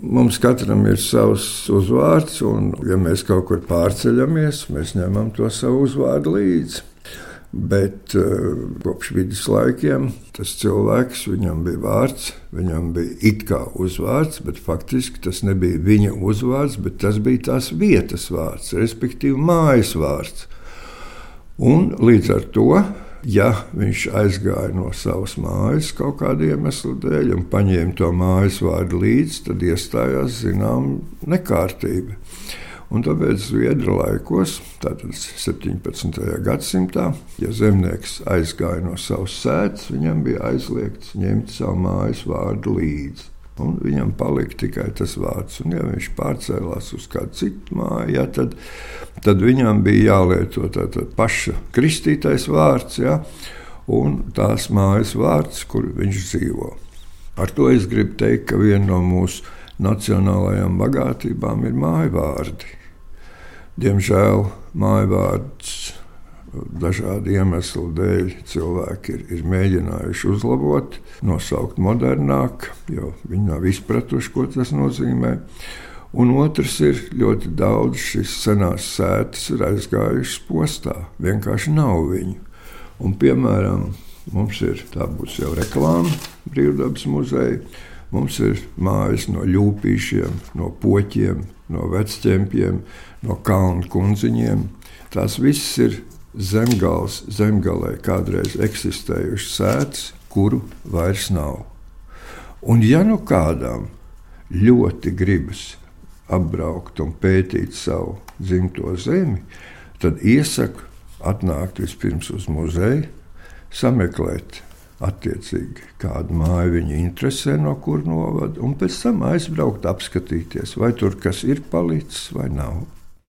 Mums katram ir savs uzvārds, un, ja mēs kaut kur pārceļamies, mēs ņemam to savu uzvārdu līdzi. Bet uh, kopš viduslaikiem tas cilvēks, viņam bija vārds, viņam bija it kā uzvārds, bet faktiski tas nebija viņa uzvārds, bet tas bija tās vietas vārds, respektīvi mājas vārds. Un līdz ar to ja viņš aizgāja no savas mājas kaut kāda iemesla dēļ un paņēma to mājas vārdu līdzi, tad iestājās zināma nekārtība. Un tāpēc Zviedru laikos, tātad 17. gadsimtā, ja zemnieks aizgāja no savas sēdes, viņam bija aizliegts ņemt savu mājas vārdu līdzi un viņam palika tikai tas vārds. Un, ja viņš pārcēlās uz kādu citu māju, ja, tad, tad viņam bija jālieto tātad paša kristītais vārds ja, un tās mājas vārds, kur viņš dzīvo. Ar to es gribu teikt, ka viena no mūsu nacionālajām bagātībām ir māju vārdi. Diemžēl māju vārds dažādu iemeslu dēļ cilvēki ir, ir mēģinājuši uzlabot, nosaukt modernāk, jo viņi nav izpratuši, ko tas nozīmē. Un otrs ir ļoti daudz šīs senās sēdes ir aizgājušas postā. Vienkārši nav viņu. Un, piemēram, mums ir tā būs jau reklāma Brīvdabas muzeja. Mums ir mājas no ļūpīšiem, no poķiem, no vecķempiem, no kalnu kundziņiem. Tās visas ir zemgāles zemgalē kādreiz eksistējušas sēdes, kuru vairs nav. Un ja nu kādam ļoti gribas apbraukt un pētīt savu dzimto zemi, tad iesaku atnākt vispirms uz muzeju, sameklēt attiecīgi kādu māju viņa interesē, no kur novada, un pēc tam aizbraukt, apskatīties, vai tur kas ir palicis vai nav.